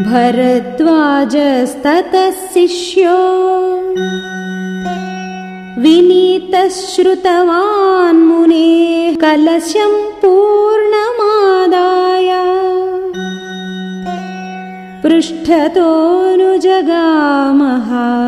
भरद्वाजस्ततः शिष्यो विनीतः मुने कलशम् पूर्णमादाय। पृष्ठतोऽनुजगामः।